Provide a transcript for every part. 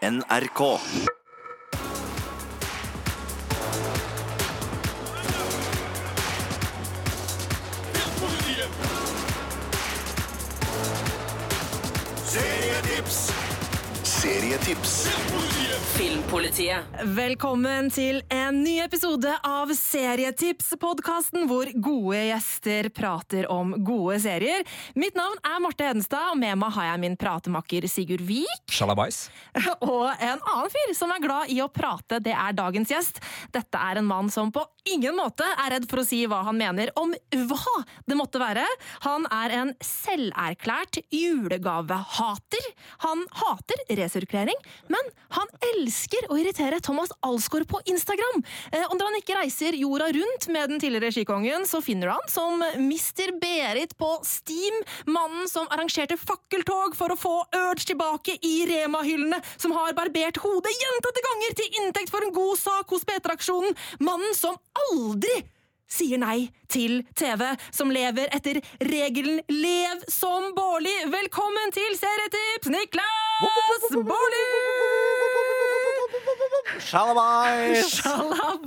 NRK. Serietips. Filmpolitiet. Velkommen til en ny episode av Serietips-podkasten, hvor gode gjester prater om gode serier. Mitt navn er Marte Hedenstad, og med meg har jeg min pratemakker Sigurd Vik. Shalabais. Og en annen fyr som er glad i å prate, det er dagens gjest. Dette er en mann som på ingen måte er redd for å si hva han mener om hva det måtte være. Han er en selverklært julegavehater. Han hater resirkulering, men han elsker å irritere Thomas Alsgaard på Instagram. Eh, Og når han ikke reiser jorda rundt med den tidligere skikongen, så finner du han som Mr. Berit på Steam, mannen som arrangerte fakkeltog for å få Urge tilbake i Rema-hyllene, som har barbert hodet gjentatte ganger til inntekt for en god sak hos P3-aksjonen, mannen som aldri sier nei til TV, som lever etter regelen Lev som Bårli. Velkommen til Serietips, Niklas Bårli! Sjalabais!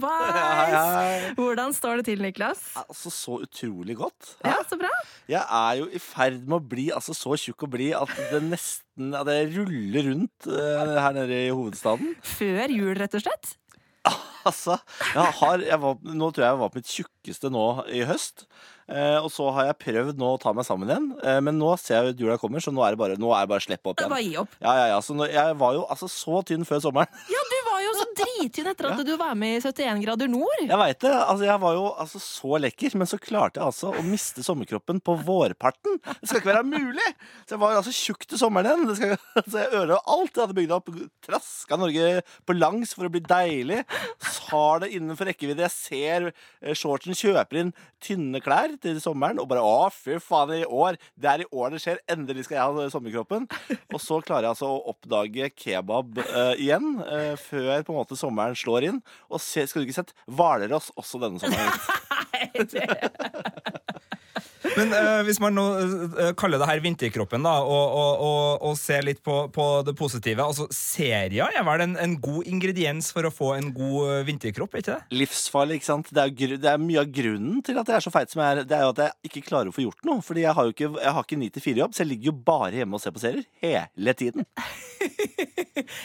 Hei. Hvordan står det til, Niklas? Altså, så utrolig godt. Ja, så bra. Jeg er jo i ferd med å bli altså, så tjukk og blid at det nesten at jeg ruller rundt uh, her nede i hovedstaden. Før jul, rett og slett. Altså, jeg har, jeg var, Nå tror jeg jeg var på mitt tjukkeste nå i høst. Eh, og så har jeg prøvd nå å ta meg sammen igjen. Eh, men nå ser jeg at jula kommer, så nå er det bare, nå er det bare å slippe opp er igjen. Bare gi opp. Ja, ja, ja, så nå, Jeg var jo altså så tynn før sommeren. Ja, du var jo så drittynn etter at du var med i 71 grader nord. Jeg vet det. altså Jeg var jo altså så lekker, men så klarte jeg altså å miste sommerkroppen på vårparten. Det skal ikke være mulig! Så jeg var altså tjukk til sommeren igjen. Det skal, altså jeg ødela alt jeg hadde bygd opp. Traska Norge på langs for å bli deilig. Har det innenfor rekkevidde. Jeg ser eh, shortsen kjøper inn tynne klær til sommeren og bare å, fy faen, i år. Det er i år det skjer. Endelig skal jeg ha sommerkroppen. Og så klarer jeg altså å oppdage kebab eh, igjen, eh, før på en måte sommeren slår inn. Og se, skal du ikke sett Hvalross også denne sommeren? Men uh, hvis man nå uh, kaller det her vinterkroppen, da, og, og, og, og ser litt på, på det positive altså Serier er vel en, en god ingrediens for å få en god vinterkropp, er ikke det? Livsfarlig, ikke sant? Det er, gru- det er mye av grunnen til at jeg er så feit som jeg er. Det er jo at jeg ikke klarer å få gjort noe. Fordi jeg har jo ikke, jeg har ikke 9-4-jobb, så jeg ligger jo bare hjemme og ser på serier hele tiden.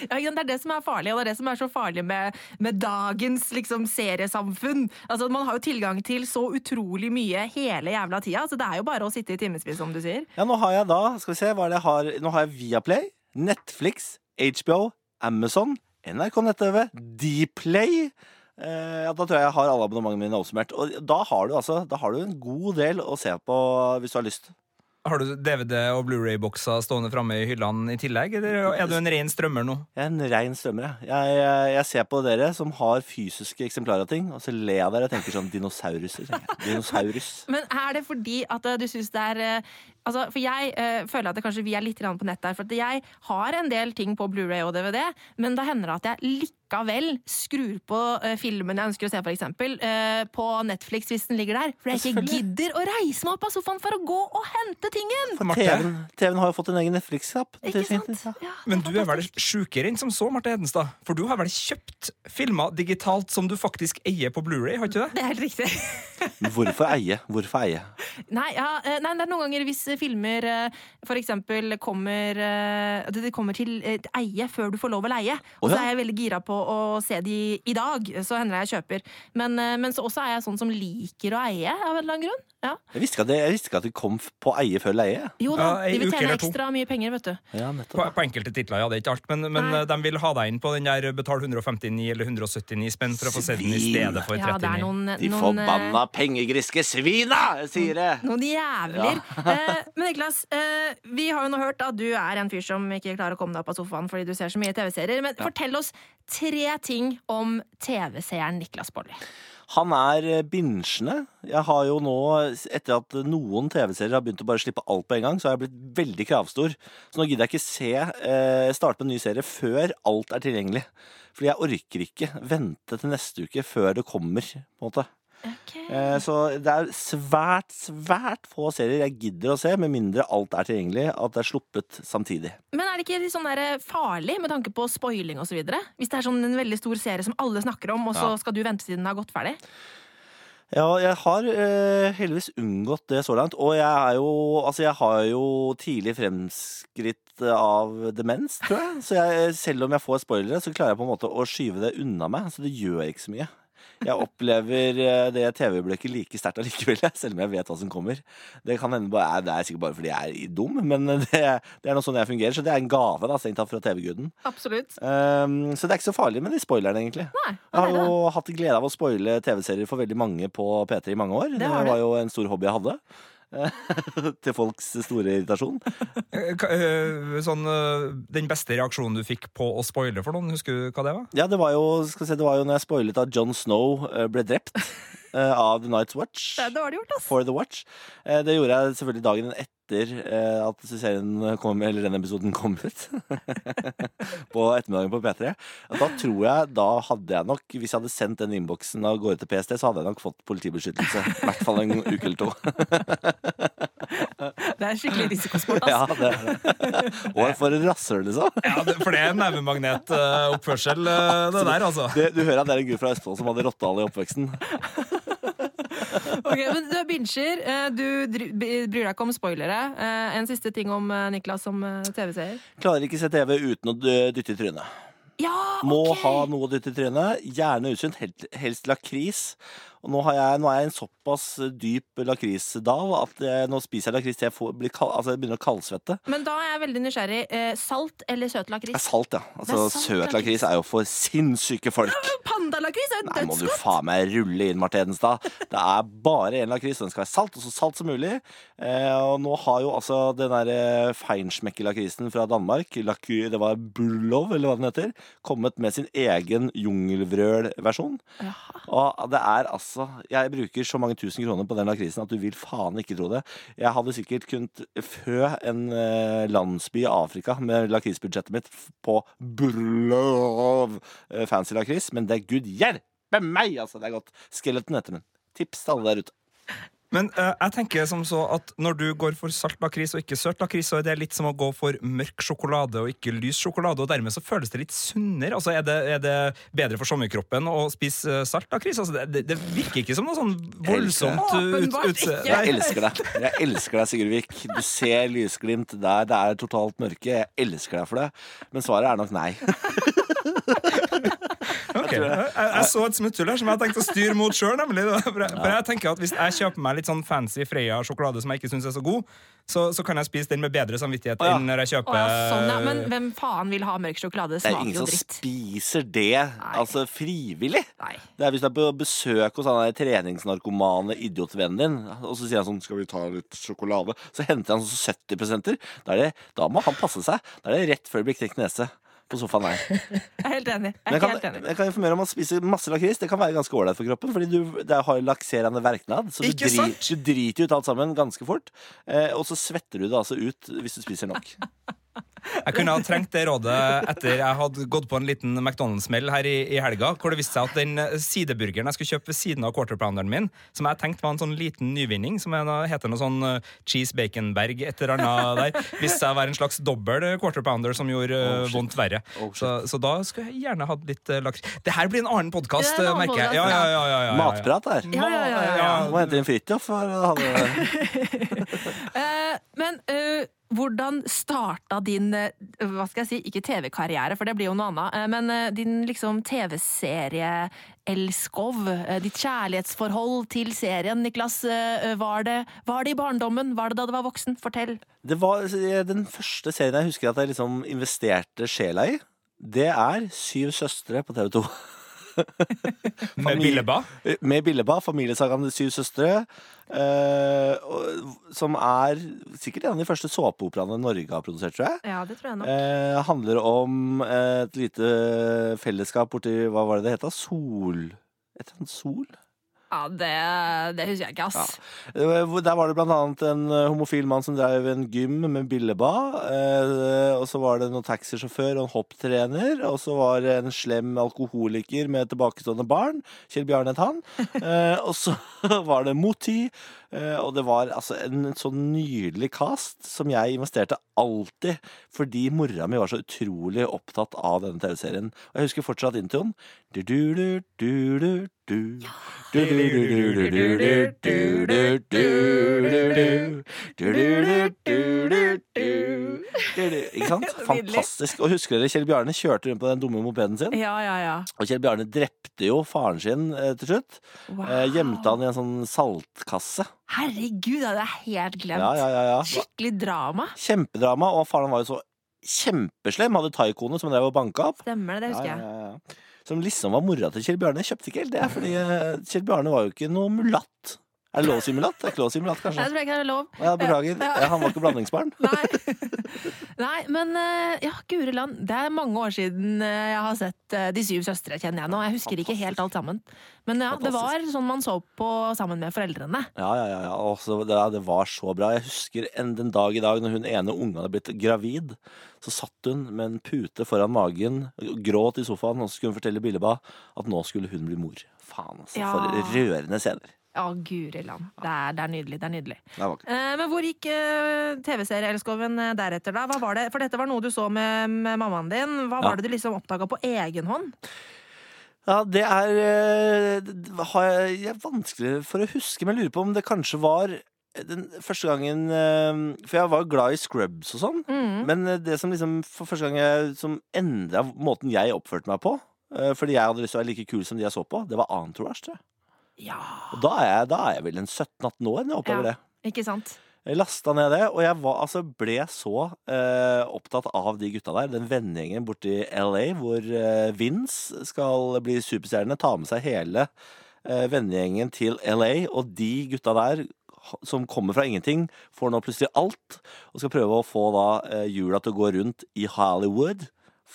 Ja, ja, det er det som er farlig, og det er det som er så farlig med, med dagens liksom, seriesamfunn. Altså, man har jo tilgang til så utrolig mye hele jævla tida, så det er jo bare å sitte i timevis, som du sier. Ja, nå har jeg da Skal vi se hva det jeg har Nå har jeg Viaplay, Netflix, HBO, Amazon, NRK nett-TV, Dplay. Eh, ja, da tror jeg jeg har alle abonnementene mine oppsummert. Og da har du altså Da har du en god del å se på hvis du har lyst. Har du DVD- og Blu-ray-bokser stående framme i hyllene i tillegg, eller er du en ren strømmer nå? Jeg er en rein strømmer, jeg. Jeg, jeg. jeg ser på dere som har fysiske eksemplarer av ting, og så ler jeg av dere og tenker sånn dinosauruser. Dinosaurus. Men er det fordi at eh, du syns det er eh, Altså, for jeg eh, føler at det kanskje vi er litt på nett der. For at jeg har en del ting på Blu-ray og DVD, men da hender det at jeg likevel skrur på eh, filmen jeg ønsker å se, for eksempel, eh, på Netflix hvis den ligger der. For jeg ikke gidder å reise meg opp av sofaen for å gå og hente tingen! TV-en TV har jo fått en egen Netflix-app. Ja, men du er vel sjukere enn som så, Marte Hedenstad? For du har vel kjøpt filmer digitalt som du faktisk eier på Blu-ray, har ikke det? Det er helt riktig. Hvorfor eie? Hvorfor eie? Nei, ja, eh, nei, det er noen ganger hvis filmer for eksempel kommer Det kommer til eie før du får lov å leie. Og så er jeg veldig gira på å se de i dag, så hender det jeg kjøper. Men, eh, men så også er jeg sånn som liker å eie, av en eller annen grunn. Ja. Jeg visste ikke at det, jeg visste ikke at det kom på eie før leie. Jo da, Ja, de vil tjene ekstra mye penger, vet du. Ja, På, nettopp. på enkelte titler, ja, det er ikke alt, men, men eh, de vil ha deg inn på den der betal 159 eller 179 spenn for å få se den i stedet for 39. Ja, det er noen, De eh, forbanna pengegriske svina, sier det! Noen jævler. Eh, men Niklas, eh, vi har jo nå hørt at du er en fyr som ikke klarer å komme deg opp av sofaen fordi du ser så mye TV-serier. Men fortell oss tre ting om TV-seeren Niklas Baarli. Han er eh, binsjende. Jeg har jo nå, etter at noen TV-serier har begynt å bare slippe alt på en gang, så har jeg blitt veldig kravstor. Så nå gidder jeg ikke se eh, starte på en ny serie før alt er tilgjengelig. Fordi jeg orker ikke vente til neste uke før det kommer, på en måte. Eh, Så det er svært, svært få serier jeg gidder å se, med mindre alt er tilgjengelig, at det er sluppet samtidig. Men er det ikke sånn der farlig med tanke på spoiling osv.? Hvis det er sånn en veldig stor serie som alle snakker om, og så Ja. skal du vente til den har gått ferdig? Ja, jeg har eh, heldigvis unngått det så langt. Og jeg er jo Altså, jeg har jo tidlig fremskritt av demens, tror jeg. Så jeg, selv om jeg får spoilere, så klarer jeg på en måte å skyve det unna meg. Så det gjør ikke så mye. Jeg opplever eh, det TV-øyeblikket like sterkt allikevel, selv om jeg vet hva som kommer. Det kan hende bare, Det er sikkert bare fordi jeg er dum, men det, det er noe sånn jeg fungerer. Så det er en gave da, strengt tatt fra TV-guden. Absolutt. Um, så det er ikke så farlig med de spoilerne, egentlig. Nei, Jeg har jo hatt glede av å spoile TV-serier for veldig mange på P3 i mange år. Det Det, var jo en stor hobby jeg hadde. Til folks store irritasjon. Eh, eh, Sånn, eh, den beste reaksjonen du fikk på å spoile for noen, husker du hva det var? Ja, det var jo, skal se, det var jo når jeg spoilet at John Snow ble drept av The Night's Watch. Det er dårlig gjort, ass. For the Watch. Eh, Det gjorde jeg selvfølgelig dagen etter eh, at serien kom, eller den episoden kom ut. på ettermiddagen på P3. At Da tror jeg, da hadde jeg nok Hvis jeg hadde sendt den innboksen av gårde til PST, så hadde jeg nok fått politibeskyttelse. I hvert fall en uke eller to. Det er skikkelig risikosport, altså. Ja, det er det. Og for et rasshøl, liksom. Ja, det, For det er nevemagnetoppførsel, eh, det der, altså. Det, du hører at det er en gutt fra Østfold som hadde rottehale i oppveksten. Ok, men Du er binsjer, eh, du bryr deg ikke om spoilere. Eh, En siste ting om eh, Niklas som TV-seer. Klarer ikke se TV uten å dytte i trynet. Ja, Må ha noe å dytte i trynet. Gjerne utsynt, helst lakris. Og nå, har jeg, nå er jeg en såpass dyp lakrisdal at jeg, nå spiser jeg lakris til jeg får, blir kald, altså jeg begynner å kaldsvette. Men da er jeg veldig nysgjerrig. Eh, Salt eller søt Det er lakris? salt, ja. Altså, salt søt lakris. lakris er jo for sinnssyke folk. Pandalakris er jo Nei, må du faen meg rulle inn, Marte Hedenstad. Det er bare én lakris, og den skal være salt, og så salt som mulig. Eh, og nå har jo altså den der feinschmecke-lakrisen fra Danmark, laky, det var Bullov, eller hva den heter, kommet med sin egen jungelvrøl-versjon. Og det er altså Jeg bruker så mange tusen kroner på den lakrisen at du vil faen ikke tro det. Jeg hadde sikkert kunnet fø en eh, landsby i Afrika med lakrisbudsjettet mitt på Burlov eh, fancy lakris, men det er gud hjelpe meg, altså! Det er godt. Skeleton heter den. Tips til alle der ute. Men uh, jeg tenker som så at når du går for salt lakris og ikke søt lakris, så er det litt som å gå for mørk sjokolade og ikke lys sjokolade, og dermed så føles det litt sunnere. Altså, er, det, er det bedre for sommerkroppen å spise eh, salt lakris? Altså, det, det, virker ikke som noe sånn voldsomt utseende. ut, utse... Jeg elsker deg. Jeg elsker deg, Sigurd Vik. Du ser lysglimt der det er totalt mørke. Jeg elsker deg for det. Men svaret er nok nei. Ok. Jeg, jeg så et smutthull her som jeg tenkte å styre mot sjøl. For, jeg- for jeg tenker at hvis jeg kjøper meg litt sånn fancy Freia-sjokolade som jeg ikke syns er så god, så, så kan jeg spise den med bedre samvittighet ja. enn når jeg kjøper ja, sånn, ja. Men hvem faen vil ha mørk sjokolade? Det er ingen som spiser det altså frivillig. Nei. Det er hvis du er på besøk hos han treningsnarkomane idiotvennen din, og så sier han sånn 'Skal vi ta litt sjokolade?' Så henter han sånn 70 da, er det, da må han passe seg. Da er det rett før det blir knekt nese på sofaen her. Jeg er helt enig. Jeg er jeg kan, helt enig. jeg kan informere om at spise masse lakris Det kan være ganske ålreit for kroppen, fordi du, det har lakserende verknad. Så du, Ikke dri, sant? du driter ut alt sammen ganske fort. Eh, og så svetter du det altså ut hvis du spiser nok. Jeg kunne ha trengt det rådet etter jeg hadde gått på en liten McDonald's-smell her i, i helga, hvor det viste seg at den eh, sideburgeren jeg skulle kjøpe ved siden av quarter pounderen min, som jeg tenkte var en sånn liten nyvinning, som er, heter noe sånn eh, cheese baconberg, et eller annet der, viste seg å være en slags dobbel quarter pounder som gjorde eh, Oh, vondt verre. Oh, så, så da skulle jeg gjerne hatt litt uh, laks. Det her blir en annen podkast, er en merker jeg. podcast, Ja, ja, ja, ja, ja, ja. Matprat her. Ja, ja, ja, ja, ja. Du må hente inn Fridtjof. for å ha det- Eh, men eh, hvordan starta din eh, hva skal jeg si, ikke TV-karriere, for det blir jo noe annet, eh, men eh, din liksom TV-serie-elskov, ditt kjærlighetsforhold til serien, Niklas, var det, var det i barndommen? Var det da du var voksen? Fortell. Det var den første serien jeg husker at jeg liksom investerte sjela i. Det er Syv søstre på TV 2. Med Billeba. Med Billeba, familiesagaen Syv søstre. Eh, som er sikkert en av de første såpeoperaene Norge har produsert, tror jeg. Ja, det tror jeg nok. Eh, handler om et lite fellesskap borti Hva var det det het? Sol Et eller annet Sol? Ja, det, det husker jeg ikke, ass. Ja. Der var det blant annet en eh, homofil mann som drev en gym med billebad. Eh, og så var det noen taxisjåfør og en hopptrener. Og så var det en slem alkoholiker med tilbakestående barn. Kjell Bjarne het han. Eh, og så var det Moti. Eh, og det var altså en sånn nydelig cast som jeg investerte alltid fordi mora mi var så utrolig opptatt av denne TV-serien. Og jeg husker fortsatt introen. Ikke sant? Fantastisk. Og husker dere Kjell Bjarne kjørte rundt på den dumme mopeden sin? Ja, ja, ja. Og Kjell Bjarne drepte jo faren sin eh, til slutt. Gjemte han i en sånn saltkasse. Herregud, det hadde jeg helt glemt. Ja, ja, ja, Skikkelig drama. Kjempedrama. Og faren var jo så kjempeslem. Hadde taikoene som han drev og banka opp. Stemmer det, det husker jeg. Som liksom var mora til Kjell Bjarne. Jeg kjøpte ikke helt det, fordi eh, Kjell Bjarne var jo ikke noe mulatt. Er det lov å si mulatt? Det er ikke lov å si mulatt, Jeg tror ikke det er lov. Ja, beklager. Ja. Han var ikke blandingsbarn. Nei. Nei, men eh, ja, guri land. Det er mange år siden eh, jeg har sett eh, De syv søstre, kjenner jeg nå. Jeg husker ikke helt alt sammen. Men ja, det var sånn man så på sammen med foreldrene. Ja, ja, ja. ja. Også, det, det var så bra. Jeg husker en, den dag i dag når hun ene ungen hadde blitt gravid. Så satt hun med en pute foran magen, gråt i sofaen, og så skulle hun fortelle Billeba at nå skulle hun bli mor. Faen, altså. Ja. For rørende scener. Ja, guri land. Det er, det er nydelig. Det er nydelig. Det. Eh, men hvor gikk eh, TV-serieelskoven eh, deretter, da? Hva var det? For dette var noe du så med, med mammaen din. Hva Ja. var det du liksom oppdaga på egen hånd? Ja, det er eh, det har jeg, jeg er vanskelig for å huske, men jeg lurer på om det kanskje var den første gangen eh, For jeg var glad i Scrubs og sånn. Mm. Men det som liksom for første gang jeg, som endra måten jeg oppførte meg på, fordi jeg hadde lyst til å være like kul som de jeg så på, det var Entourage, tror jeg. Ja, Og da er jeg, da er jeg vel en 17-18 år når jeg oppdager Ja. det. ikke sant? Jeg lasta ned det, og jeg var, altså, ble så eh, opptatt av de gutta der. Den vennegjengen borti LA hvor eh, Vince skal bli superstjerne. Ta med seg hele eh, vennegjengen til LA, og de gutta der som kommer fra ingenting, får nå plutselig alt, og skal prøve å få da eh, hjula til å gå rundt i Hollywood.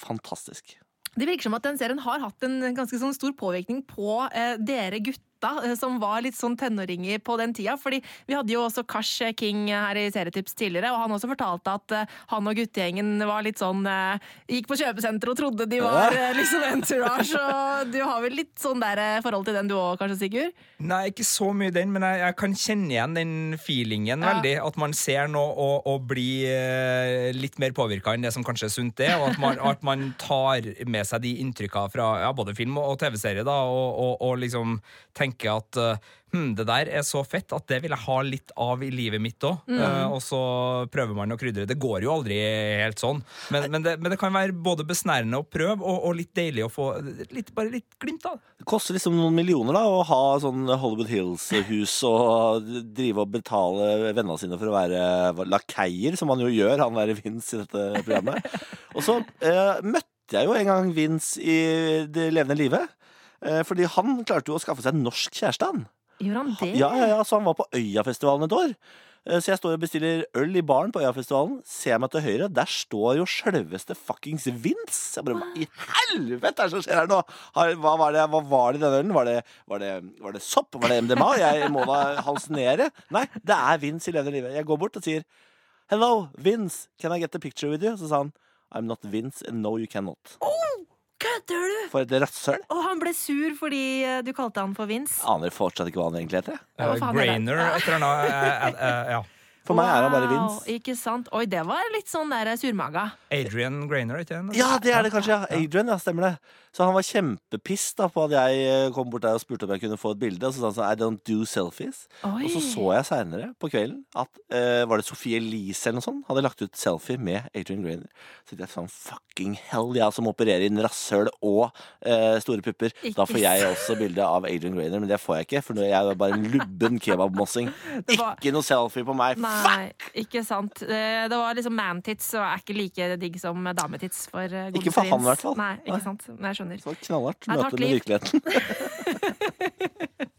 Fantastisk. Det virker som at den serien har hatt en ganske sånn stor påvirkning på eh, dere gutta, eh, som var litt sånn tenåringer på den tida. Fordi vi hadde jo også Kash King her i Serietips tidligere, og han også fortalte at eh, han og guttegjengen var litt sånn eh, Gikk på kjøpesenter og trodde de var ja. liksom entourage, og du har vel litt sånn der forhold til den du òg, kanskje, Sigurd? Nei, ikke så mye den, men jeg, jeg kan kjenne igjen den feelingen Ja. veldig. At man ser noe og, og blir litt mer påvirka enn det som kanskje er sunt er. Og at man, at man tar med seg de inntrykka fra ja, både film og, og TV-serie, da, og, og, og liksom tenker at eh, hm, det der er så fett at det vil jeg ha litt av i livet mitt òg. og så prøver man å krydre. Det går jo aldri helt sånn, men, men, det, men det kan være både besnærende å prøve og, og litt deilig å få litt, bare litt glimt av. Det koster liksom noen millioner da å ha sånn Hollywood Hills-hus og drive og betale vennene sine for å være lakeier, som man jo gjør, han være Vince i dette programmet. Og så uh, møtte jeg jo en gang Vince i det levende livet. Eh, fordi han klarte jo å skaffe seg en norsk kjæreste, han. Gjorde han det? Ja, ja, ja, Så han var på Øyafestivalen et år. Eh, Så jeg står og bestiller øl i baren på Øyafestivalen. Ser meg til høyre, der står jo sjølveste fuckings Vince. Jeg bare, Hva i helvete er det som skjer her nå? Hva, var det, hva var det i den ølen? Var det, var, det, var det sopp? Var det MDMA? Jeg må da hallusinere. Nei, det er Vince i levende livet. Jeg går bort og sier Hello, Vince. Can I get a picture with you? Så sa han I'm not Vince, and no you cannot. Kødder du?! For et rasshøl. Og han ble sur fordi eh, du kalte han for Vince. Aner fortsatt ikke hva han egentlig heter. er det? Grainer, etter annet. eh, eh, eh, ja. For meg er han bare Wow, Vince. Ikke sant? Oi, det var litt sånn der surmaga. Adrian Grainer, ikke sant? Ja, det er det kanskje, ja. Adrian, ja, stemmer det. Så han var kjempepiss da på at jeg eh, kom bort der og spurte om jeg kunne få et bilde. Og så sa han sånn I don't do selfies. Oi. Og så så jeg seinere på kvelden at uh, var det Sophie Elise eller noe sånt hadde lagt ut selfie med Adrian Grainer. Så jeg sånn fucking hell, jeg som opererer inn rasshøl og uh, store pupper. Ikke Da får jeg også bilde av Adrian Grainer, men det får jeg ikke, for nå er jeg bare en lubben kebabmossing. Var- Ikke noe selfie på meg. Nei, ikke sant. Det var liksom man-tits og er ikke like digg som dametits for eh, Ikke for han, i hvert fall. Nei, ikke sant. Nei, jeg skjønner. Så knallhardt møte med virkeligheten.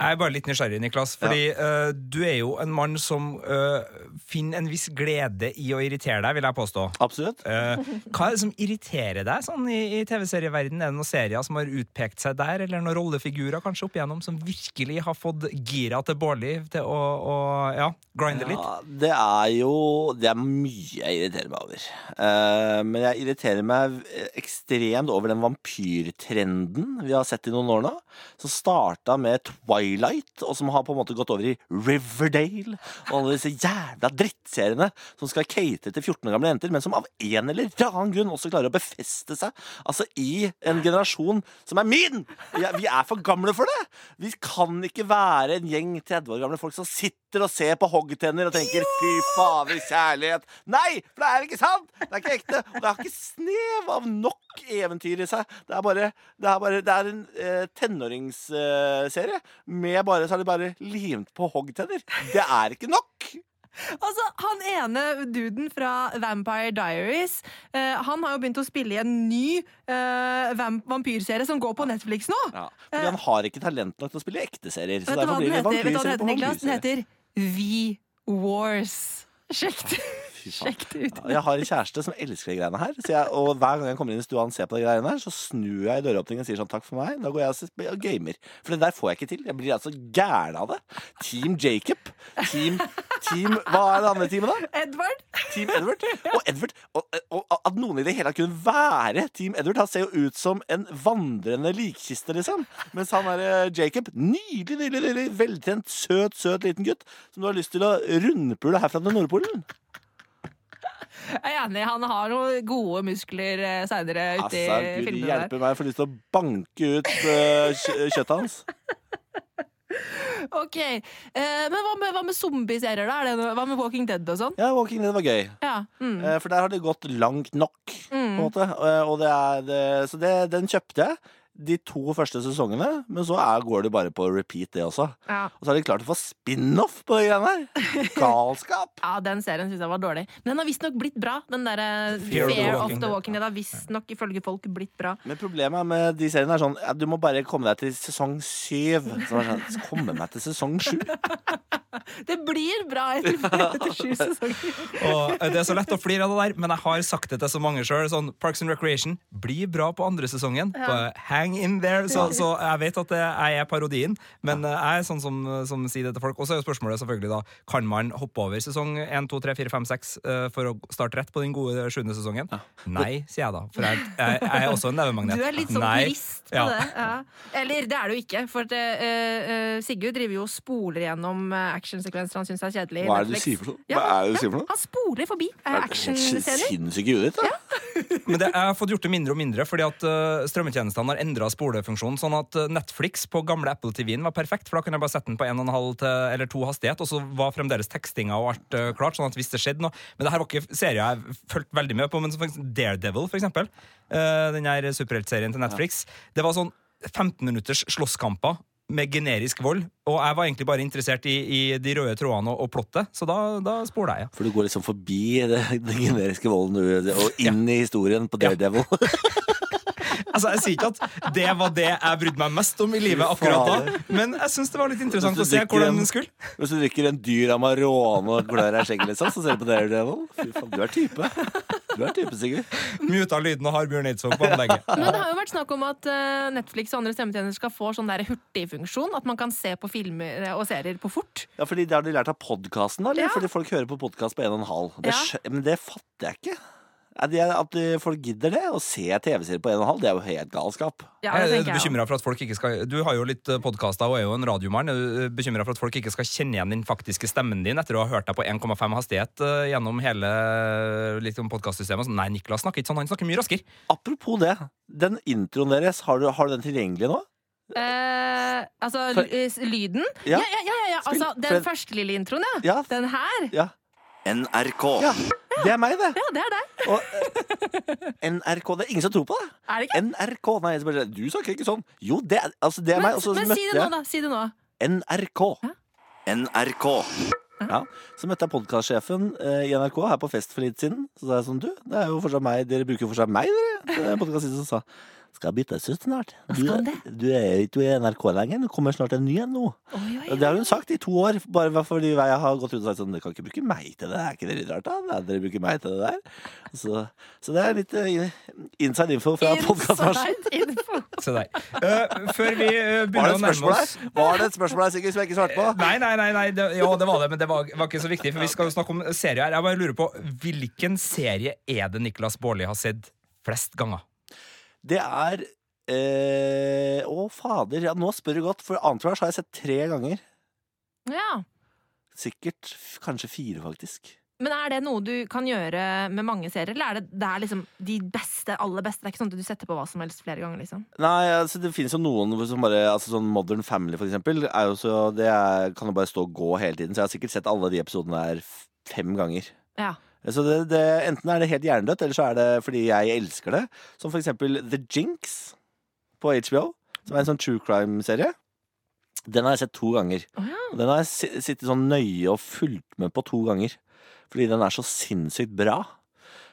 Jeg er bare litt nysgjerrig, Niklas. Fordi eh, du er jo en mann som uh, finner en viss glede i å irritere deg, vil jeg påstå. Absolutt. Uh, hva er det som irriterer deg sånn i, i TV-serieverden? Er det noen serier som har utpekt seg der, eller noen rollefigurer kanskje opp igjennom som virkelig har fått gira til Bårli til å, å ja, grinde litt? Ja, det er jo Det er mye jeg irriterer meg over. Men jeg irriterer meg ekstremt over den vampyrtrenden vi har sett i noen år nå. Som starta med Twilight, og som har på en måte gått over i Riverdale. Og alle disse jævla drittseriene som skal cate til 14 år gamle jenter, men som av en eller annen grunn også klarer å befeste seg altså i en generasjon som er min! Vi er for gamle for det! Vi kan ikke være en gjeng 30 år gamle folk som sitter og ser på hoggtenner og tenker 'fy fader, kjærlighet'. Nei, for det er ikke sant! Det er ikke ekte. Og det har ikke snev av nok eventyr i seg. Det er bare Det er, bare, det er en eh, tenåringsserie med bare Så er det bare limt på hoggtenner. Det er ikke nok! Altså, Han ene duden fra Vampire Diaries eh, Han har jo begynt å spille i en ny eh, vamp vampyrserie som går på Netflix nå. Ja, fordi han har ikke talent nok til å spille ekte serier. Så Vet du hva den det heter, Vet du hva den heter Niklas? Den heter V-Wars. Sjekk det. Sjekk det ut. Jeg har en kjæreste som elsker de greiene her. Så jeg, og hver gang jeg kommer inn i stua og ser på de greiene her, så snur jeg i døråpningen og sier sånn takk for meg. Da går jeg og og gamer. For det der får jeg ikke til. Jeg blir altså gæren av det. Team Jacob. Team, team Hva er det andre teamet, da? Edward. Team Edward. Og Edward og, og at noen i det hele tatt kunne være Team Edward. Han ser jo ut som en vandrende likkiste, liksom. Mens han er eh, Jacob. Nydelig, nydelig, nydelig veltrent, søt, søt liten gutt som du har lyst til å rundpule herfra til Nordpolen. Jeg er enig, han har noen gode muskler eh, seinere ute i filmene Gud hjelpe meg, jeg får lyst til å banke ut uh, kjøttet hans. Ok, eh, Men hva med, hva med zombieserier, da? Noe, hva med Walking Dead og sånn? Ja, Walking Dead var gøy. Ja. Mm. Eh, For der har det gått langt nok, på en måte. Eh, Og det er, så det, den kjøpte jeg. De to første sesongene, men så er, går det bare på repeat, det også. Ja. Og så har de klart å få spin-off på de greiene her. Galskap. ja, den serien syns jeg var dårlig. Men den har visstnok blitt bra. Den der eh, Fear Fear of Walking the. Walking Dead har visstnok ifølge folk blitt bra. Men problemet med de seriene er sånn ja, Du må bare komme deg til sesong syv. Så er sånn, komme meg til sesong sju. Det blir bra etter, etter sju sesonger. Og eh, Det er så lett å flire av det der, men jeg har sagt det til så mange sjøl. Sånn, Parks and Recreation blir bra på andre sesongen. Bare hang in there. Så, så jeg vet at det, jeg er parodien, men eh, jeg er sånn som, som sier det til folk. Og så er jo spørsmålet selvfølgelig da Kan man hoppe over sesong 1, 2, 3, 4, 5, 6 eh, for å starte rett på den gode sjuende sesongen? Nei, sier jeg da. For jeg, jeg, jeg er også en nevemagnet. Du er litt sånn Nei. på Ja. det. Ja. Eller det er du ikke, for det, eh, eh, Sigurd driver jo og spoler gjennom eh, actionsekvenser han syns er kjedelig. Hva er det du sier for noe? Ja, Hva er det du sier for noe? Han spoler forbi actionscener. Sinnssyke i huet ditt, da. Men det, jeg har fått gjort det mindre og mindre fordi at uh, strømmetjenestene har endra spolefunksjonen. Sånn at uh, Netflix på gamle Apple TV-en var perfekt, for da kunne jeg bare sette den på 1,5 til, eller 2 hastighet, og så var fremdeles tekstinga og alt uh, klart. Sånn at hvis det skjedde noe Men det her var ikke serier jeg fulgte veldig med på, men for Daredevil, for eksempel. Uh, den her superheltserien til Netflix. Det var sånn 15 minutters slåsskamper. Med generisk vold. Og jeg var egentlig bare interessert i, i de røde trådene og, og plottet, så da, da spola jeg. For du går liksom forbi den generiske volden og inn i historien på Daredevil. Altså, Jeg sier ikke at det var det jeg brydde meg mest om i livet akkurat da, men jeg syns det var litt interessant å se hvordan den en- skulle. Hvis du drikker en dyr Amarone og glør deg i skjegget, liksom, så ser du på Daredevil. Fy faen, du er type. Du er type, Sigurd. Muta lyden og har Bjørn Eidsvåg på anlegget. Men det har jo vært snakk om at eh, Netflix og andre stemmetjenester skal få sånn der hurtigfunksjon. At man kan se på filmer og serier på fort. Ja, fordi Det har de lært av podkasten, da? Eller? Ja. Fordi folk hører på podkast på 1,5. Det Ja. Men det fatter jeg ikke. Det At eh, folk gidder det? Å se TV-serier på 1,5, det er jo helt galskap. Ja, Jeg er jeg for at folk ikke skal Du har jo litt podkaster og er jo en radiomann. Er du bekymra for at folk ikke skal kjenne igjen den faktiske stemmen din etter å ha hørt deg på 1,5 hastighet eh, gjennom hele liksom, podkastsystemet? Sånn, Nei, Niklas snakker ikke sånn, han snakker mye raskere. Apropos det. Den introen deres, har du, har du den tilgjengelig nå? Eh, altså For- lyden? Ja. Ja, ja, ja. ja. Altså, For- den første lille introen, ja. Ja. Den her. Ja. NRK. ja. Det er meg, det. Ja, det er deg. Og, eh, NRK Det er ingen som tror på det. Er det ikke? NRK. Nei, jeg bare, du snakker ikke sånn. Jo, det er, altså, det er meg. Men, Og så men møtte si det nå, jeg da. Si det nå. NRK. NRK. Ja, Så møtte jeg podkastsjefen eh, i NRK her på fest for litt siden. Så sa jeg sånn, du, det er jo fortsatt meg, dere bruker jo fortsatt meg, dere. Det er Podcastsjefen som sa skal bytte ut snart. Du, skal du er ikke i NRK lenger, det kommer snart en ny en nå. Oi, oi, oi. Det har hun sagt i to år, bare fordi jeg har gått ut og sagt sånn Dere kan ikke bruke meg til det, er ikke det litt rart da? Dere bruker meg til det der. Så, så det er litt eh, inside info fra podkastbransjen. Se der. Uh, før vi eh, begynner å nærme oss? Var det et spørsmål her, Sigurd, som jeg ikke svarte på? Nei, nei, nei, nei det, jo, det var det, men det var, var ikke så viktig. For vi skal jo snakke om serier her. Jeg bare lurer på, Hvilken serie er det Niklas Baarli har sett flest ganger? Det er eh, Å, fader. Ja, nå spør du godt, for Entourage har jeg sett tre ganger. Ja. Sikkert kanskje fire, faktisk. Men er det noe du kan gjøre med mange serier, eller er det, det er liksom de beste, aller beste? Det er ikke sånn at du setter på hva som helst flere ganger, liksom? Nei, altså det finnes jo noen som bare altså Sånn Modern Family, for eksempel. Er jo så, det er, kan jo bare stå og gå hele tiden. Så jeg har sikkert sett alle de episodene der fem ganger. Ja. Så det, det, enten er det helt hjernedødt, eller så er det fordi jeg elsker det. Som for eksempel The Jinx på HBO, som er en sånn true crime-serie. Den har jeg sett to ganger. Oh, ja. Den har jeg sittet sånn nøye og fulgt med på to ganger. Fordi den er så sinnssykt bra.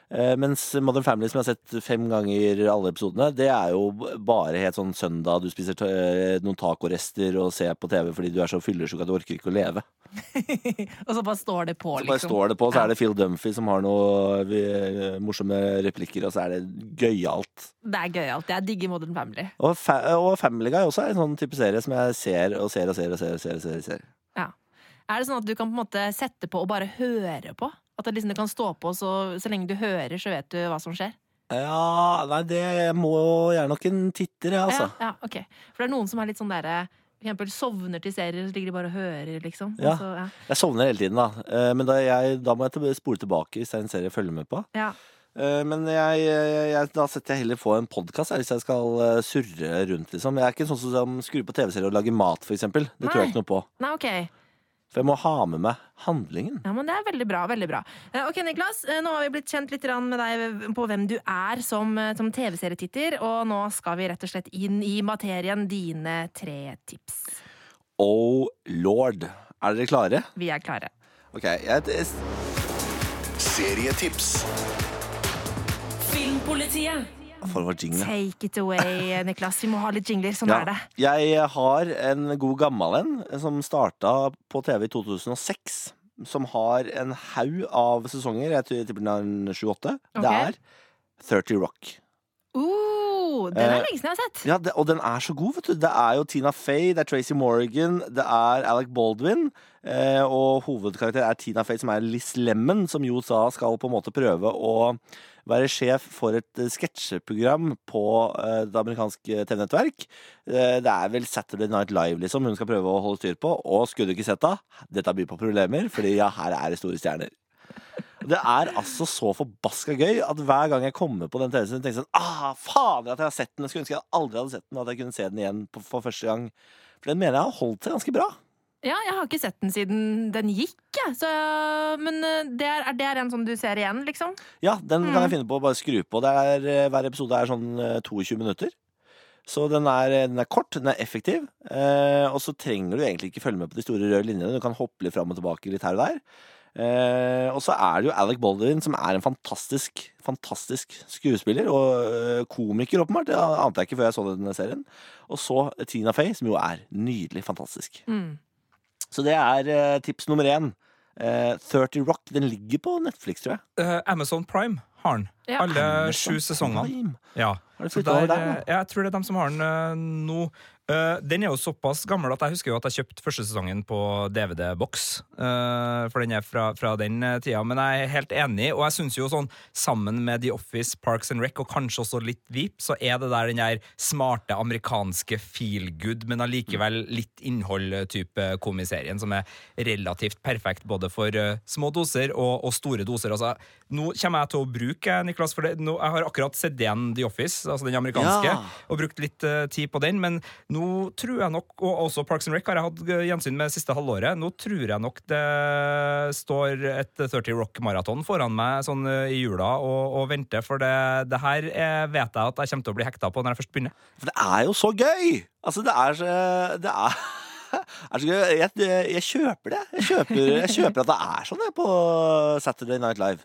Eh, mens Modern Family, som jeg har sett fem ganger alle episodene, det er jo bare helt sånn søndag. Du spiser eh, noen tacorester og ser på TV fordi du er så fyllesyk at du orker ikke å leve. Og så bare står det på, Så bare liksom. står det på, så er det Phil Dunphy som har noen eh, morsomme replikker, og så er det gøyalt. Det er gøyalt. Jeg digger Modern Family. Og, fa og Family Guy også er en sånn type serie som jeg ser og ser og ser og ser. og ser, og ser, og ser. Er det sånn at du kan på en måte sette på og bare høre på? At det liksom kan stå på, så, så lenge du hører, så vet du hva som skjer? Ja, nei, det må gjerne er nok en titter, jeg, altså. Ja, ja, ok. For det er noen som er litt sånn derre for eksempel sovner til serier, så ligger de bare og hører, liksom. Ja. Så, ja. Jeg sovner hele tiden, da. Eh, Men da, jeg, da må jeg spole tilbake hvis det er en serie jeg følger med på. Ja. Eh, Men jeg, jeg, da setter jeg heller på en podkast hvis jeg skal eh, surre rundt, liksom. Jeg er ikke sånn som skrur på TV-serier og lager mat, eksempel. Det tror jeg ikke noe på. Nei, ok. For jeg må ha med meg handlingen. Ja, men Det er veldig bra. veldig bra. Eh, Ok, Niklas, eh, Nå har vi blitt kjent litt med deg på hvem du er som, eh, som TV-serietitter, og nå skal vi rett og slett inn i materien dine tre tips. Oh lord. Er dere klare? Vi er klare. Ok, jeg, jeg, Serietips. Filmpolitiet. Take it away, Niklas. Vi må ha litt jingler. Sånn Ja. er det. Jeg har en god gammel en som starta på TV i 2006. Som har en haug av sesonger. Jeg tror- tipper den en 7-8. Det er 30 Rock. Uh, den er Eh, lenge siden jeg har sett. Ja, det, Og den er så god, vet du. Det er jo Tina Fey, det er Tracy Morgan, det er Alec Baldwin. Eh, og hovedkarakter er Tina Fey, som er Liz Lemon, som jo sa skal på en måte prøve å være sjef for et eh, sketsjeprogram på eh, det amerikanske TV-nettverk. Eh, det er vel Saturday Night Live liksom hun skal prøve å holde styr på. Og skulle du ikke sett henne, dette byr på problemer, fordi ja, her er det store stjerner. Det er altså så forbaska gøy at hver gang jeg kommer på den TV-serien, tenker jeg sånn Ah, fader at jeg har sett den! Jeg skulle ønske jeg aldri hadde sett den, og at jeg kunne se den igjen for første gang. For den mener jeg har holdt seg ganske bra. Ja, jeg har ikke sett den siden den gikk. Så, men eh, det er, det er en som du ser igjen, liksom? Ja, den kan jeg finne på å bare skru på. Det er, eh, hver episode er sånn eh, 22 minutter. Så den er, den er kort, den er effektiv, eh, og så trenger du egentlig ikke følge med på de store røde linjene. Du kan hoppe litt fram og tilbake litt her og der. Eh, og så er det jo Alec Baldwin, som er en fantastisk fantastisk skuespiller og eh, komiker, åpenbart. Det ante jeg ikke før jeg så denne serien. Og så Tina Fey, som jo er nydelig fantastisk. Mm. Så det er eh, tips nummer én. Eh, 30 Rock den ligger på Netflix, tror jeg. Eh, Amazon Prime har den. Ja. Alle Amazon sju sesongene. Ja. Så der, der, eh, jeg tror det er dem som har den eh, nå. Eh, den er jo såpass gammel at jeg husker jo at jeg kjøpte første sesongen på DVD-boks. Uh, for den er fra, fra den eh, tida. Men jeg er helt enig, og jeg syns jo sånn sammen med The Office, Parks and Rec og kanskje også litt Veep, så er det der den der smarte amerikanske feel good, men allikevel litt innhold-type komiserien som er relativt perfekt både for uh, små doser og, og store doser. Altså, nå kommer jeg til å bruke, Niklas, for det, nå, jeg har akkurat sett igjen The Office, altså den amerikanske, Ja. og brukt litt eh, tid på den, men nå tror jeg nok, og også Parks and Rec har jeg hatt gjensyn med siste halvåret, nå tror jeg nok det står et 30 Rock-maraton foran meg sånn eh, i jula og, og venter, for det, det her jeg vet jeg at jeg kommer til å bli hekta på når jeg først begynner. For det er jo så gøy! Altså, det er så Det er. Jeg, jeg kjøper det. Jeg kjøper, jeg kjøper at det er sånn jeg, på Saturday Night Live.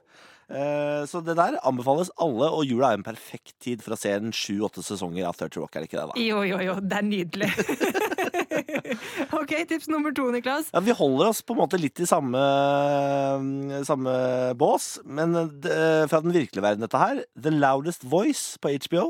Eh, Så det der anbefales alle, og jula er en perfekt tid for å se en sju-åtte sesonger av 30 Rock. Er det ikke det, da? Jo, jo, jo, det er nydelig. ok, tips nummer to, Niklas. Ja, Vi holder oss på en måte litt i samme, samme bås, men det, fra den virkelige verden, dette her. The Loudest Voice på HBO.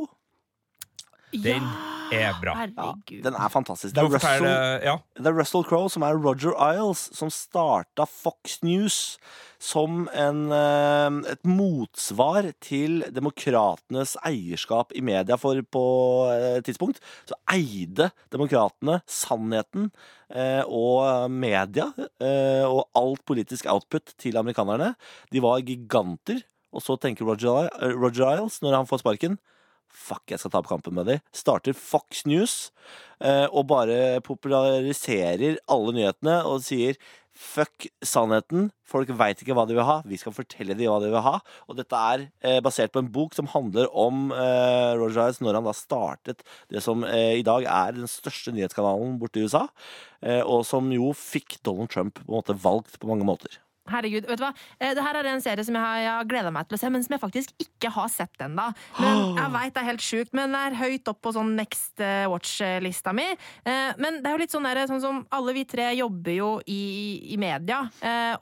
Den er bra. Herregud. den er fantastisk. Det er Russell, Ja. det er Russell Crowe som er Roger Isles, som starta Fox News som en, eh, et motsvar til demokratenes eierskap i media. For på et tidspunkt så eide demokratene sannheten eh, og media eh, og alt politisk output til amerikanerne. De var giganter. Og så tenker Roger, eh, Roger Isles, når han får sparken Fuck, jeg skal ta opp kampen med dem. Starter Fox News eh, og bare populariserer alle nyhetene og sier Fuck sannheten. Folk veit ikke hva de vil ha. Vi skal fortelle dem hva de vil ha. Og dette er eh, basert på en bok som handler om eh, Roger Ives når han da startet det som eh, i dag er den største nyhetskanalen borte i USA. Eh, og som jo fikk Donald Trump på en måte valgt på mange måter. Herregud, vet du hva? Eh, Det her er en serie som jeg har, gleda meg til å se, men som jeg faktisk ikke har sett ennå. Men jeg vet det er helt sjukt, men det er høyt opp på sånn Next eh, Watch-lista mi. Eh, Men det er jo litt sånn, der, sånn som alle vi tre jobber jo i, i media,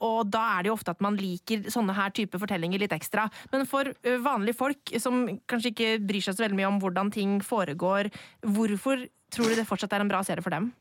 og da er det jo ofte at man liker sånne her type fortellinger litt ekstra. Men for vanlige folk som kanskje ikke bryr seg så veldig mye om hvordan ting foregår, hvorfor tror du det fortsatt er en bra serie for dem?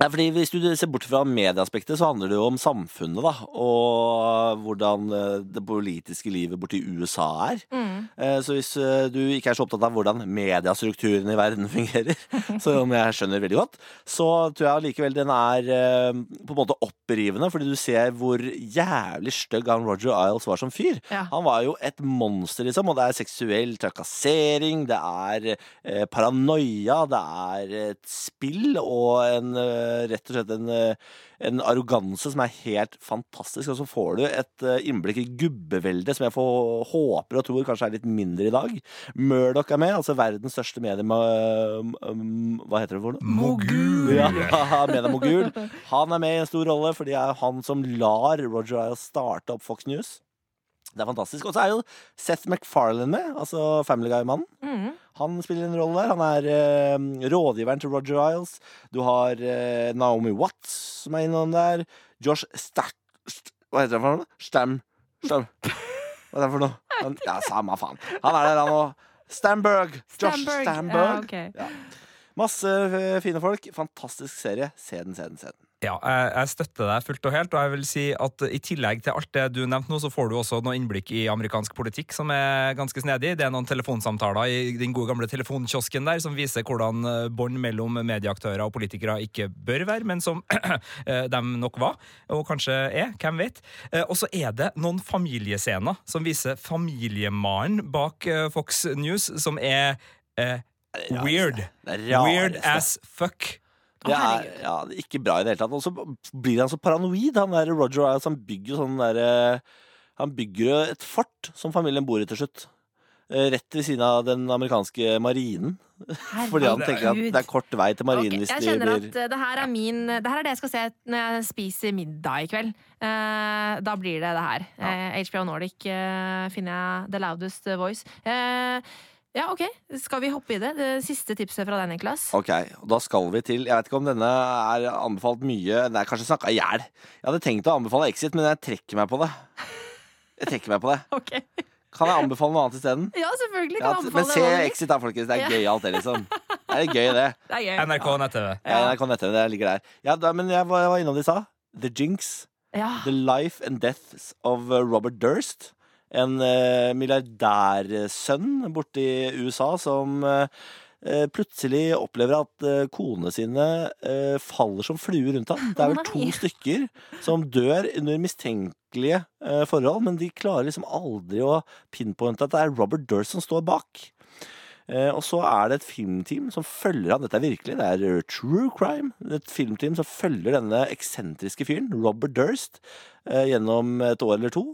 Nei, fordi Hvis du ser bort fra medieaspektet, så handler det jo om samfunnet. da, Og hvordan eh, det politiske livet borti USA er. Mm. Så hvis eh, du ikke er så opptatt av hvordan mediestrukturen i verden fungerer, som jeg skjønner veldig godt, så tror jeg allikevel den er eh, på en måte opprivende, fordi du ser hvor jævlig stygg han Roger Isles var som fyr. Ja. Han var jo et monster, liksom, og det er seksuell trakassering, det er eh, paranoia, det er et spill og en, eh, rett og slett en, eh, en arroganse som er helt fantastisk. Og så får du et eh, innblikk i gubbeveldet som jeg får, håper og tror kanskje er litt mindre i dag. Murdoch er med, altså verdens største medie... Hva heter det for noe? Mogul! Ja, mediemogul. Han er med i en stor rolle, for det er han som lar Roger Isle starte opp Fox News. Det er fantastisk. Og så er jo Seth MacFarlane med, altså Family Guy-mannen. Mm. Han spiller en rolle der. Han er eh, rådgiveren til Roger Isles. Du har eh, Naomi Watts som er innom der. Josh Stack... St hva heter han for noe? Stam... Stam... Hva er det for noe? Han, ja, samme faen. Han er der, han òg. Stamberg. Josh Stamberg. Stamberg. Ja, ok. Masse eh, fine folk. Fantastisk serie. Se den, se den, se den. Ja, jeg, jeg støtter deg fullt og helt, og jeg vil si at i tillegg til alt det du nevnte nå, så får du også noe innblikk i amerikansk politikk som er ganske snedig. Det er noen telefonsamtaler i den gode gamle telefonkiosken der som viser hvordan eh, bånd mellom medieaktører og politikere ikke bør være, men som eh, de nok var, og kanskje er. Hvem vet? Eh, Og så er det noen familiescener som viser familiemannen bak Fox News, som er eh, weird. Weird as fuck. Det er, ja, det er ikke bra i det hele tatt. Og så blir han så paranoid, han der Roger Isles. Han bygger jo sånn derre Han bygger et fort som familien bor i til slutt. Eh, Rett ved siden av den amerikanske marinen. Fordi han tenker at det er kort vei til marinen Ok, hvis jeg de blir at eh, det her er min Det her er det jeg skal se når jeg spiser middag i kveld. Eh, da blir det det her. Eh, HBO Nordic eh, finner jeg The Loudest Voice. Eh, ja, OK. Skal vi hoppe i det? det siste tipset fra deg, Niklas. Ok, og da skal vi til Jeg vet ikke om denne er anbefalt mye Det er kanskje snakka i hjel. Jeg hadde tenkt å anbefale Exit, men jeg trekker meg på det. Jeg trekker meg på det. Ok. Kan jeg anbefale noe annet isteden? Ja, selvfølgelig. Ja, Kan jeg men anbefale se hva du. Exit da, folkens. Det er Ja. gøyalt, det, liksom. Det er gøy, det. Det er gøy. NRK nett-TV. Ja, NRK nette, det ligger der. Ja, da, men jeg var, jeg var innom de sa. The Jinx. Ja. The Life and Deaths of uh, Robert Durst. En uh, milliardærsønn borte i USA som uh, plutselig opplever at kone konene sine faller som fluer rundt ham. Det er vel to stykker som dør under mistenkelige forhold, men de klarer liksom aldri å pinpointe at det er Robert Durst som står bak. Eh, og så er det et filmteam som følger han. Dette er virkelig, det er eh, true crime. Et filmteam som følger denne eksentriske fyren, Robert Durst, eh, gjennom et år eller to.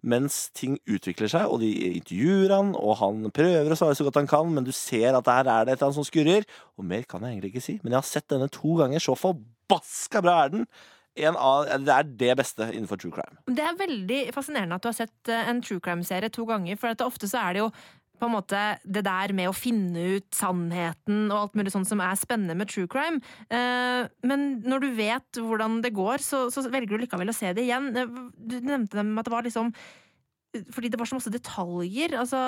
Mens ting utvikler seg, og de intervjuer han, og han prøver å svare så godt han kan, men du ser at der er det et eller annet som skurrer. Og mer kan jeg egentlig ikke si. Men jeg har sett denne to ganger så forbaska bra er den. En av, det er det beste innenfor true crime. Det er veldig fascinerende at du har sett eh, en true crime-serie to ganger, for ofte så er det jo på en måte det der med å finne ut sannheten og alt mulig sånt som er spennende med true crime. Eh, men når du vet hvordan det går, så, så velger du likevel å se det igjen. Eh, Du nevnte dem at det var liksom fordi det var så masse detaljer. Altså,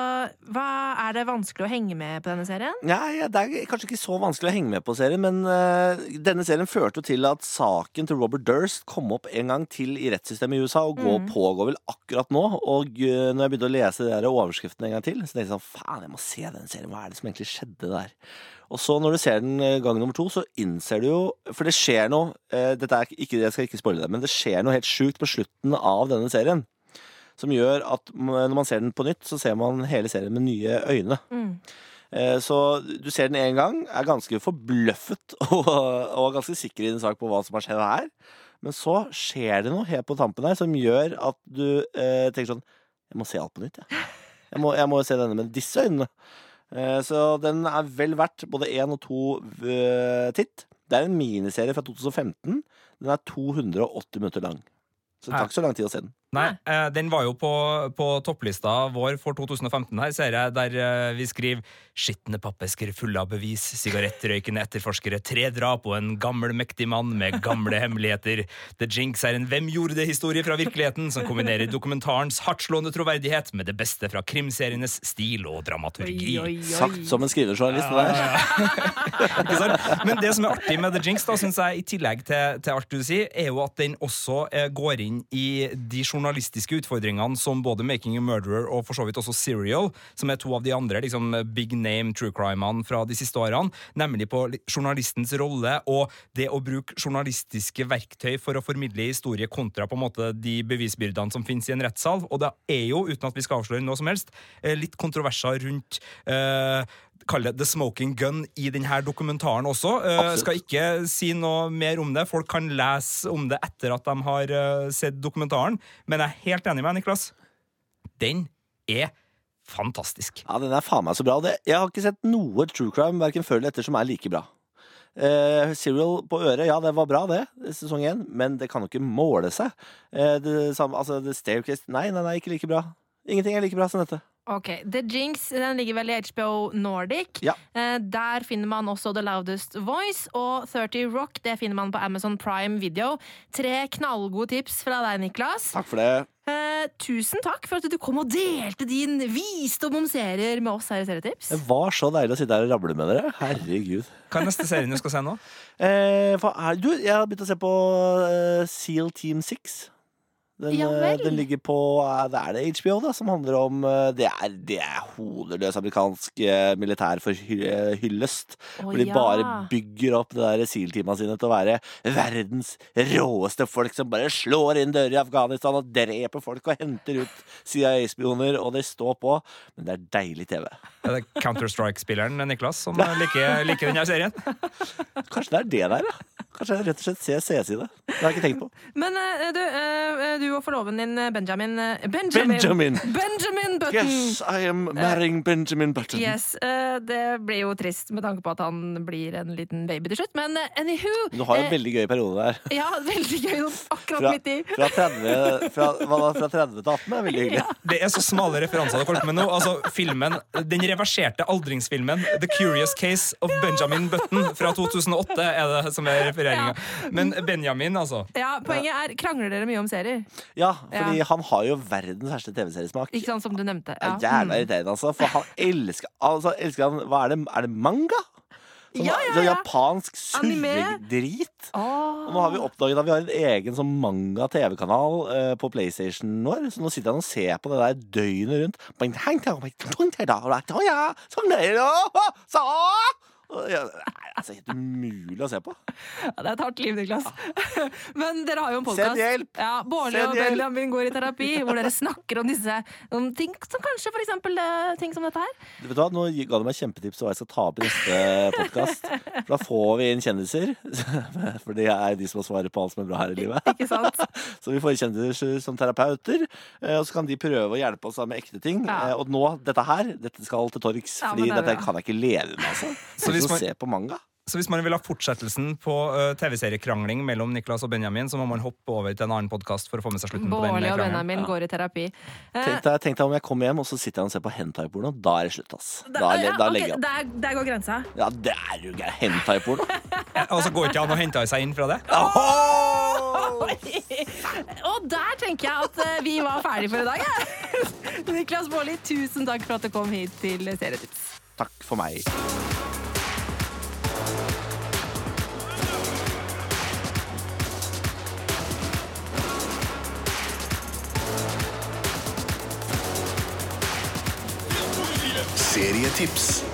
hva Er det vanskelig å henge med på denne serien? Nei, Det er kanskje ikke så vanskelig å henge med på serien, men uh, denne serien førte jo til at saken til Robert Durst kom opp en gang til i rettssystemet i USA, og går, Mm. pågår vel akkurat nå. Og uh, når jeg begynte å lese de overskriftene en gang til, så tenkte jeg sånn faen, jeg må se den serien. Hva er det som egentlig skjedde der? Og så når du ser den eh, gang nummer to, så innser du jo For det skjer noe Uh, dette er ikke, Jeg skal ikke spoile det, men det skjer noe helt sjukt på slutten av denne serien. Som gjør at når man ser den på nytt, så ser man hele serien med nye øyne. Mm. Eh, Så du ser den én gang, er ganske forbløffet og, og ganske sikker i din sak på hva som har skjedd her. Men så skjer det noe helt på tampen her som gjør at du eh, tenker sånn Jeg må se alt på nytt, jeg. Jeg må, jeg må se denne med disse øynene. Eh, så den er vel verdt både én og to eh, titt. Det er en miniserie fra 2015. Den er 280 minutter lang. Så det tar ikke så lang tid å se den. Nei, Nei. Den var jo på, på topplista vår for 2015, her ser jeg, der eh, vi skriver 'Skitne pappesker fulle av bevis, sigarettrøykende etterforskere, tre drap og en gammel, mektig mann med gamle hemmeligheter'. The Jinx er en Hvem gjorde det-historie fra virkeligheten som kombinerer dokumentarens hardtslående troverdighet med det beste fra krimserienes stil og dramaturgi. Sagt som en skrivejournalist. det der. Ikke sant? Men det som er artig med The Jinx, da, synes jeg, i tillegg til, til alt du sier, er jo at den også eh, går inn i de journalistiske utfordringene som både Making a Murderer og for så vidt også Serial, som er to av de andre liksom, big name true crime-ene fra de siste årene, nemlig på journalistens rolle og det å bruke journalistiske verktøy for å formidle historie kontra på en måte de bevisbyrdene som finnes i en rettssal. Og det er jo, uten at vi skal avsløre noe som helst, eh, litt kontroverser rundt eh, Kall det The Smoking Gun i denne dokumentaren også. Absolutt. skal ikke si noe mer om det. Folk kan lese om det etter at de har eh, sett dokumentaren. Men jeg er helt enig med deg, Niklas. Den er fantastisk. Ja, den er faen meg så bra. Det, jeg har ikke sett noe true crime hverken før eller etter som er like bra. Eh, Serial på øret, ja, det var bra, det, sesong én, men det kan jo ikke måle seg. Eh, det samme, altså, The Staircase Nei, nei, nei, ikke like bra. Ingenting er like bra som dette. Ok, The Jinx den ligger vel i HBO Nordic. Ja. Eh, der finner man også The Loudest Voice, og 30 Rock det finner man på Amazon Prime Video. Tre knallgode tips fra deg, Niklas. Takk for det. Eh, tusen takk for at du kom og delte din visdom om serier med oss her i Serietips. Det var så deilig å sitte her og rable med dere. Herregud. Hva er neste serien du skal se nå? Eh, er, du, jeg har begynt å se på uh, Seal Team 6. Den, Ja eh, den ligger på eh, Det er det HBO, da, som handler om eh, Det er, det er hodeløs amerikansk militær for hyllest. Å, Hvor de ja. bare bygger opp det der SEAL-teama sine til å være verdens råeste folk som bare slår inn dører i Afghanistan og dreper folk og henter ut CIA-spioner, og de står på. Men det er deilig TV. Er det Counter-Strike-spilleren Niklas som liker, liker denne serien? Kanskje det er det der, ja. Kanskje jeg rett og slett ser CS i Det har jeg ikke tenkt på. Men uh, du, uh, du og forloven din Benjamin Benjamin! Benjamin! Benjamin Button! Yes, I am marrying Benjamin Button. Yes, eh, Det blir jo trist med tanke på at han blir en liten baby til slutt, men anywho Du har jo en veldig gøy periode der. Ja, veldig gøy. Akkurat Fra, midt i. fra, 30, fra, hva da, fra 30 til 18 er veldig hyggelig. Det er så smale referanser dere holder på med nå. Altså, filmen, Den reverserte aldringsfilmen The Curious Case of Benjamin Button fra 2008 er det som er refereringa. Men Benjamin, altså. Ja, Poenget er, krangler dere mye om serier? Ja, fordi han har jo verdens verste TV-seriesmak. Ikke sant, som du nevnte. Det Ja. er Jævla irriterende, altså. For han elsker Altså, elsker han Hva er det? Er det manga? Som, Ja, ja, sånn ja. japansk surredrit. Oh. Og nå har vi oppdaget at vi har en egen sånn manga-TV-kanal eh, på PlayStation vår. Så nå sitter han og ser på det der døgnet rundt. Ja, Det er altså helt umulig å se på. Ja, det er et hardt liv, Niklas. Men dere har jo en Send hjelp! Ja, Bårli og! Benjamin går i terapi, hvor dere snakker om disse om ting som kanskje for eksempel eh, ting som dette her. Du vet hva, Nå ga du meg kjempetips om hva jeg skal ta opp i neste podkast. For da får vi inn kjendiser. For det er de som har svaret på alt som er bra her i livet. Ikke sant? Så vi får inn kjendiser som terapeuter, eh, og så kan de prøve å hjelpe oss med ekte ting. Ja. Eh, Og nå, dette her, dette skal til torgs, Ja, fordi det er dette kan jeg ikke leve med, altså. Så Så hvis man- se på manga. Så hvis man vil ha fortsettelsen på uh, TV-seriekrangling mellom Niklas og Benjamin, så må man hoppe over til en annen podkast for å få med seg slutten på den og Benjamin Benjamin går i terapi. Uh, Tenk deg, tenk deg om jeg kommer hjem og så sitter jeg og ser på hentai-porno. Da er det slutt, ass. Da, ja, da okay, legger jeg opp. der, der går grensa. Ja, det er jo gærent. Hentai-porno. Og så går ikke an å hente seg inn fra det. Og der tenker jeg at eh, vi var ferdige for i dag. jeg. Niklas Baarli, tusen takk for at du kom hit til Serietips. Takk for meg. Serietips